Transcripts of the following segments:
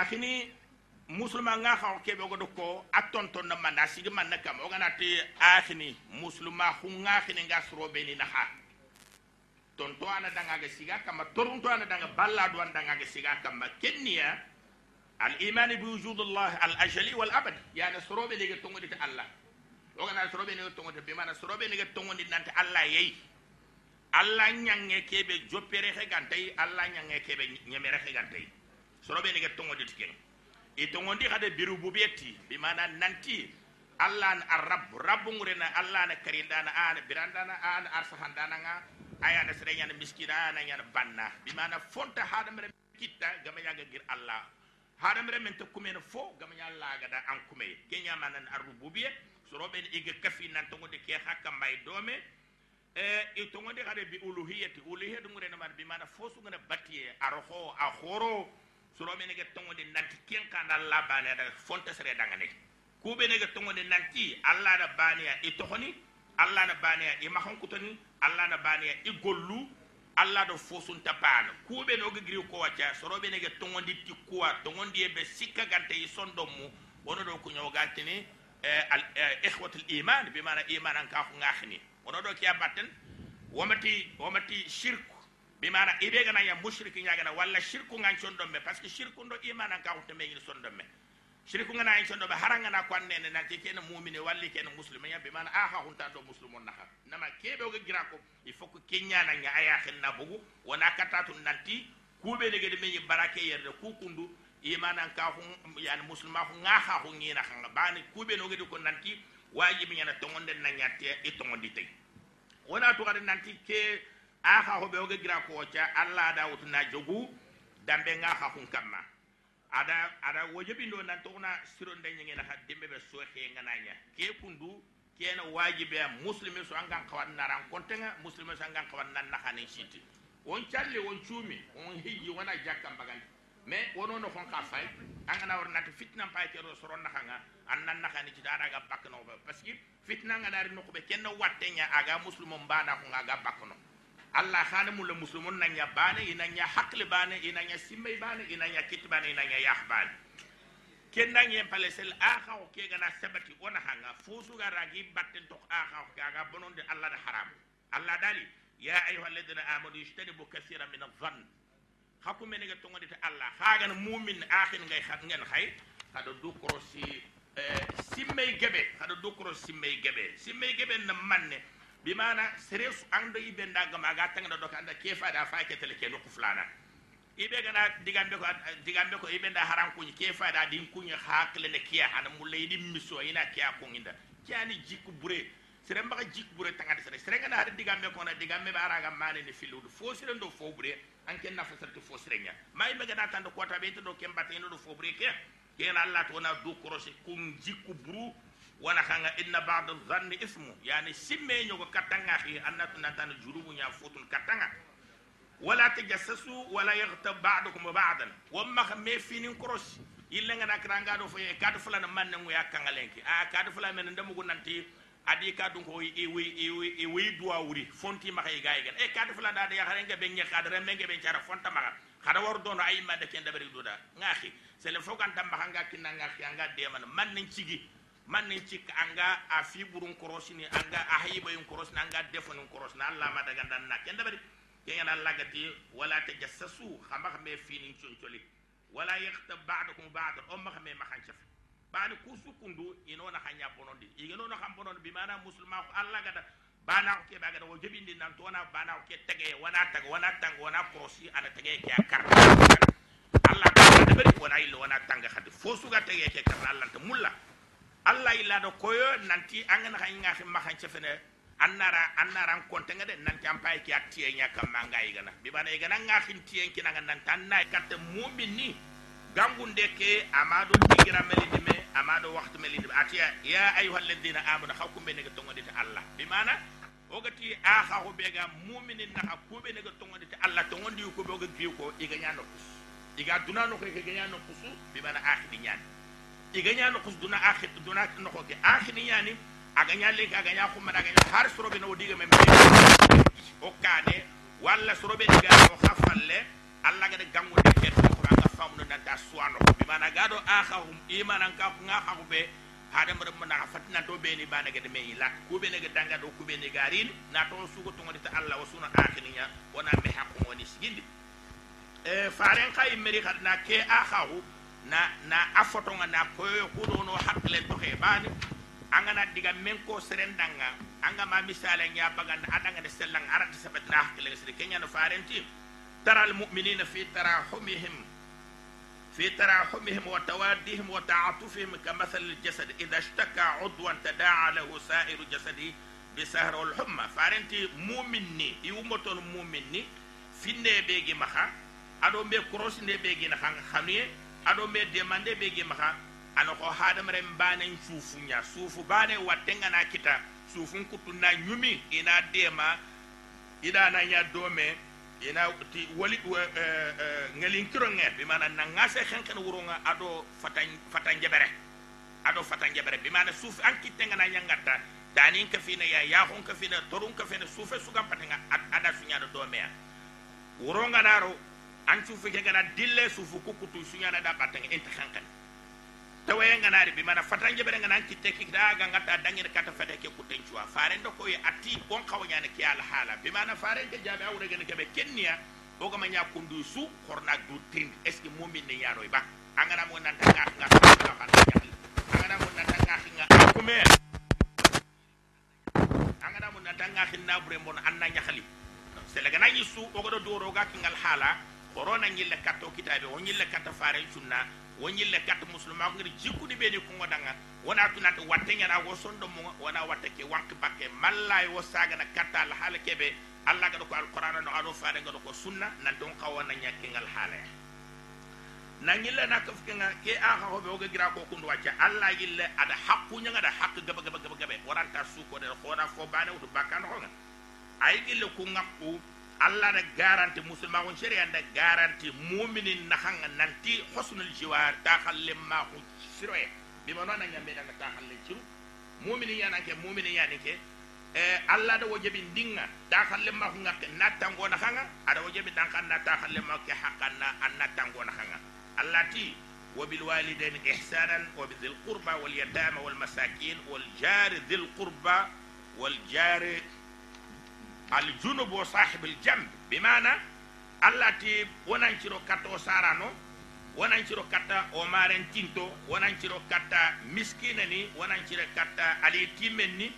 akhini musulma nga xa ke be godo ko atonton na mana sigi man na kam ogana ti akhini musulma khu nga khini nga sro be ni na ha tonto ana danga ga siga kam torunto ana danga balla do ana danga ga siga kam kenniya al iman bi wujud allah al ajali wal abad yani sro be ni ga tongo di allah. Ogana sro be ni tongo de be mana? Sro be ni ga tongo di nante allah yeyi allah nyange kebe joppere he gantay allah nyange kebe nyemere he gantay sorobe ni ga tongo dit ken e tongo ndi hade biru bubiyeti bi mana nanti allah na arab rabbu ngurena allah na karindana ana birandana ana arsahandana nga aya na sere nyana miskina nyana banna. Bi mana fonta hada mere kitta gama yaga gir allah. Hada mere men to kumena fo gama nya laga da an kume. Kenya manan arububiyya sorobe ni iga kafi nan tongo de ke hakka may dome. E e tongo de hade bi uluhiyati uluhiyatu ngurena man bi mana fo su ngana batiye arho a horo sorobe nege tongonde nanti ken kanda alla bane ada fonte sere dangane. Kube nege tongonde nanti alla da bane ya itohoni alla na bane ya imahon kutoni alla na bane ya gollu alla do fosun tapana kube no gigri ko wacha sorobe nege tongodi ti kuwa tongondi e be sikka gante yi sondo mu wono do ko nyaw gatini al ikhwatul iman bi mana iman an ka ko ngakhni wono do kiya batten womati womati shirku bimana ibe gana ya mushriki nyagana walla shirku ngan chondo me parce que shirku ndo imana ka hoto me sondo me shirku ngana en chondo be haranga na ko nene na te ken mu'mine walli ken muslimi ya bimana aha hunta do muslimon na ha. Nama kebe o gira ko il faut que kenya na nya aya na bugu. Wana katatu nanti kube de gede me barake yerde ku kundu imana ka hu yani muslima hu nga ha hu ngina khanga bani kube no gede ko nanti wajibi nyana tongonde na nyate e tongondi tay wana to nanti ke aha ho be oge gira ko cha alla da wutuna jogu dambe nga ha hun kamma ada ada wajibi ndo nan tona siro nda nyenge na hadde be so he ngananya ke kundu kena wajibi ya muslimi so angan kawan naran kontenga muslimi so angan kawan nan na hanin shiti. Won challe won chumi won hiji wana jakka bagan me wono no fon ka fay angana war fitna pay ke ro soron na hanga an nan na hani ci dara ga bakno parce que fitna ngana ri no ko be kenno wattenya aga muslimo mbana ko aga bakno allah hana mulla muslimun nan ya bane ina nya hakle bane ina nya simme bane ina nya kit bane ina nya yah bane ken nan yen palesel aha o ke gana sabati ona hanga fusu ga ragi batten to aha o ga bononde allah da haram allah dali ya ayuha alladhina amanu ijtanibu kaseeran min adh-dhann hakku men ga tongo ta allah haga na mu'min akhin ngay khat ngeen khay hado du krosi simme gebe hado du krosi simme gebe simme gebe na manne bimana seresu ando ibe ndaga maga tanga do kanda kefa da fa ke tele ke no kuflana. Ibe gana digambe ko digambe ko ibe nda haran kunyi kefa da din kunyi hakle ne kiya hana mulle di miso ina kiya kuninda kiani jikku bure sere mbaga jikku bure tanga sere. Sere gana har digambe ko na digambe ba araga mane ne filudu. Fo sere ndo fo bure anke na fa sere fo sere nya mai be gana tando ko ta be to do kembata ino fo bure ke kena allah to na du korose kun jikku buru wana khanga inna ba'd dhanni ismu yani simme nyogo katanga khi annatu natan jurubu nya futun katanga wala tajassasu wala yaghtab ba'dukum ba'dan wamma khamme finin cross illa ngana kranga do foye kadu fulana manne ngu yakanga lenki a kadu fulana men ndamu nanti adi kadu ko e wi e wi e wi duwa wuri fonti ma kay gaay gan e kadu fulana da ya xarenga be nge khadra menge be cara fonta ma khada war dono ay ma de ken dabari duda ngaxi sele fokan tamba hanga kinanga anga de man man cigi man nin cik anga a fi burun korosini anga a hayiba yun korosini anga defonin korosini allah ma daga dan na kenda bari kenga na lagati wala tajassasu khamba khame finin choncoli wala yakhtab ba'dukum ba'd umma khame ma khanchaf bani kusu kundu ino na hanya bonondi igeno na kham bonondi bi mana muslima ko allah gada bana ko ke baga do jebindi nan to na bana ko ke tege wana tag wana tang wana korosi ana tege ke akar allah ta bari wana illa wana tanga khadi fosu ga tege ke kar allah ta mulla allah illa do koyo nanti angana khay ngahi mahan cefene annara annara konte ngade nanti ampay ki atiye nya kam manga igana. Bi bana igana ngahi tiyen ki nanga nan tan nay katte mu'mini gangunde ke amado digira melidi me amado waxtu melidi atiya ya ayuha alladhina amanu hakum be ne tongo allah. Bi mana ogati a ha ho bega mu'minin na ha ko be ne tongo allah. Tongo ndi ko boga gi ko iga nya no kus iga dunano ko iga nya no kusu bi mana iganya no kus duna akhir duna no ko ke akhir yani aganya le aganya ko mana aganya har sorobe no diga mem o kane walla sorobe diga o khafalle alla ga de gangu de ket ko anga famu na suano bi mana gado akhahum imanan ka nga khahu be hada mara mana fatina do be ni bana gede me la ku be ne ga danga do ku be ne garin na to su ko to ngodi ta Allah wa suna akhiniya wana me hakku woni sigindi e faren kay meri khadna ke akhahu na na afoto nga na koyo ku do no hakle to he bani angana diga men ko serendanga anga ma misale nya baganda adanga de sellang arati sabatra hakle sire kenya no faren tim ترى المؤمنين في تراحمهم في تراحمهم وتوادهم وتعاطفهم كمثل الجسد إذا اشتكى عضوا تداعى له سائر جسده بسهر والحمى فارنتي مؤمني يومتون مؤمني في نبيجي مخا أدو مي كروس نبيجي نخان aɗo me demande be ge maxa ano ko hadamaren banen sufunya sufu bane wattenga na kita. Sufun kutunna nyumi ina dema ida na nya dome ina ti wali uh, eh, uh, eh, ngelin kironge bi mana na ngase khenken wurunga ado fatan fatan jebere ado fatan jebere bi mana suf an kitenga na nyangata. Danin ka fina ya ya hon ka fina torun ka fina sufe sugan patenga ada fina do dome ya wurunga naro an sufe ke gana dille sufu kukutu sunya na da patenga enta khenken tawaye nganari bi mana fatan jabere ngana kitte ki da ga ngata dangir kata fete ke kuten chua. Fare ndo ko ati bon ne ki al hala. Bi mana fare ke jabe awre gene ke be kenya o ga manya kundu su korna du tin est ce mu'min ne yaro ba. Angana mo nan tanga nga angana mo nan tanga nga akume. Angana mo nan tanga na bre mon anna nyahali sele gana yisu o ga do doro ga kingal hala orona ñilla katta o kitabe o ñilla katta faren sunna wo ñilla katta musulma ko ngir jikkude ɓeeni kungodanga wona tunata watte ñana wo sondo mu wona watta ke wanki bakke. Malla wo sagana katta alhaala keɓe. Allah gaɗa ko alqurana no aɗo faare gaɗa ko sunna nan ton kawana ñakkingal haalaya na ñilla na kafkinga ke aha hoɓe oga gira ko kundu wacca allah yille aɗa haqquñaga aɗa haqq gaba gaba gaba gabe waranta suukoɗe hoona fo bane woto bakkano honga ayi gille ku ngakku allah da garanti musulma ko sharia da garanti mu'minin na hanga nanti husnul jiwar ta khalle ma ko siroye bi ma nona nyambe da ta khalle ciru mu'minin yana ke mu'minin yana ke eh allah da wajibi ndinga ta khalle ma ko ngak na tango na hanga ada wajibi dan kan na ta khalle ma ke hakanna an na tango na hanga allah ti وبالوالدين إحسانا وبذي القربى واليتامى والمساكين والجار ذي القربى والجار aljunubu o sahibul jambe bimana allati wonanciro katta o sarano wonanciro katta o maren tinto wonanciro katta miskina ni wonanciro katta ali timmen ni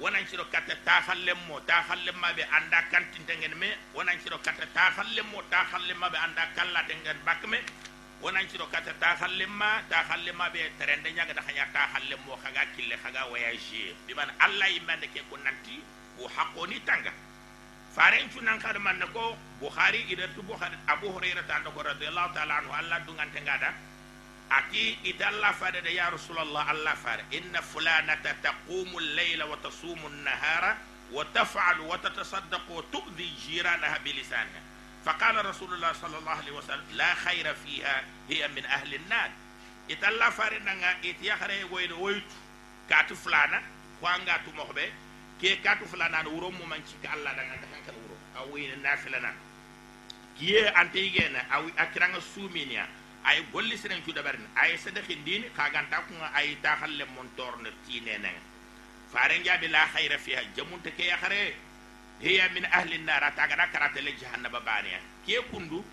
wonanciro katta tafallem mo tafallem maɓe anda kantintengen me wonanciro katta tafallem mo tafallem maɓe anda kallatengen bakke me wonanciro katta tafallem ma tafallem maɓe terende ñagata haña tafallem mo haga kille haga voyagé biman allah yimmande ke ko nanti كونانتي وحقوني تانغا faren cunan kada man ko bukhari ida tu bukhari abu hurairah ta ko radhiyallahu ta'ala anhu allah dungan tengada aki idalla fare de ya rasulullah allah fare inna fulanata taqumu al-layla wa tasumu an-nahara wa taf'alu wa tatasaddaqu wa tu'dhi jiranaha bilisanha فقال رسول الله صلى الله عليه وسلم لا خير فيها هي من أهل النار إتلا فارنا إتيا خير ويد ويت كاتو فلانا خوانغا تو مخبه ke katu fulana wuro mu manci ka Allah daga ta hankal wuro. Awi na nafilana kiye ante yigena awi akiranga suminia ay golli siren cu dabarni ay sadakhi dini kaganta ku ay ta khalle mon torne tinene fare njabi la khayra fiha. Jamunta ke ya khare. Hiya min ahli an-nar ta ga karata le jahannaba baniya ke kundu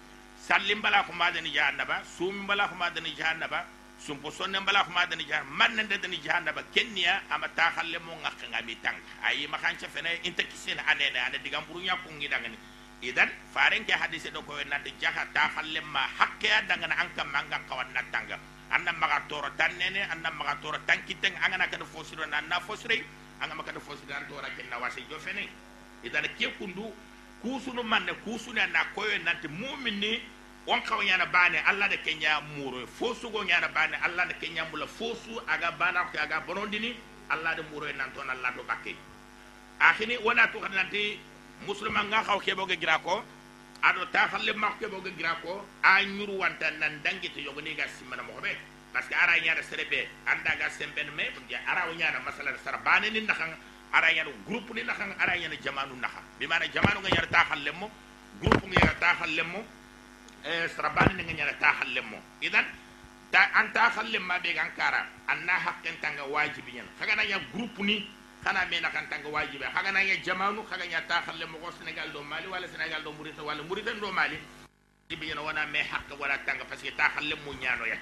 sallim bala ko madani jahannaba sum bala ko madani jahannaba sumpo sonne mbala ko madani jahar man nande dani jahannaba kenniya ama ta khalle mo ngak ngami tang ayi makancha fene inta kisin anene ane digam buru nya kungi dangani idan faren ke hadise do ko nande jaha ta khalle ma hakke dangana anka manga kawan natanga anna maga toro tannene anna maga toro angana kada fosiro na na fosire anga maka da fosiro an tora kenna wasi jo fene idan ke kundu kusunu manne kusunu na koyo nante mu'mini wonkaw ñana bane allah de ke ñamuro fo sugo ñana bane allah de ke mbula fosu aga bana ko aga bonondini allah de muro nan ton allah to bakke akhini wala to nanti muslima nga xaw ke boge gira ko ado ta xalle mak ke boge gira ko a ñuru wanta nan dangi to yogoni ga simana mo be parce que ara ñana serebe anda ga semben me ara ñana masala sar bane ni nakha ara ñana groupe ni nakha ara ñana jamanu naxa bi mana jamanu nga ñara ta xalle mo groupe nga ñara ta xalle mo eh sarabani ne nganya ta mo idan ta an ta halle ma be gan kara anna hakken tanga wajibi nyen kaga na ya groupe ni kana me na kan tanga wajibi. Kaga na ya jamanu kaga nya ta mo ko senegal do mali wala senegal do wala do mali. Wana me hakka wala tanga parce que mo nyano ya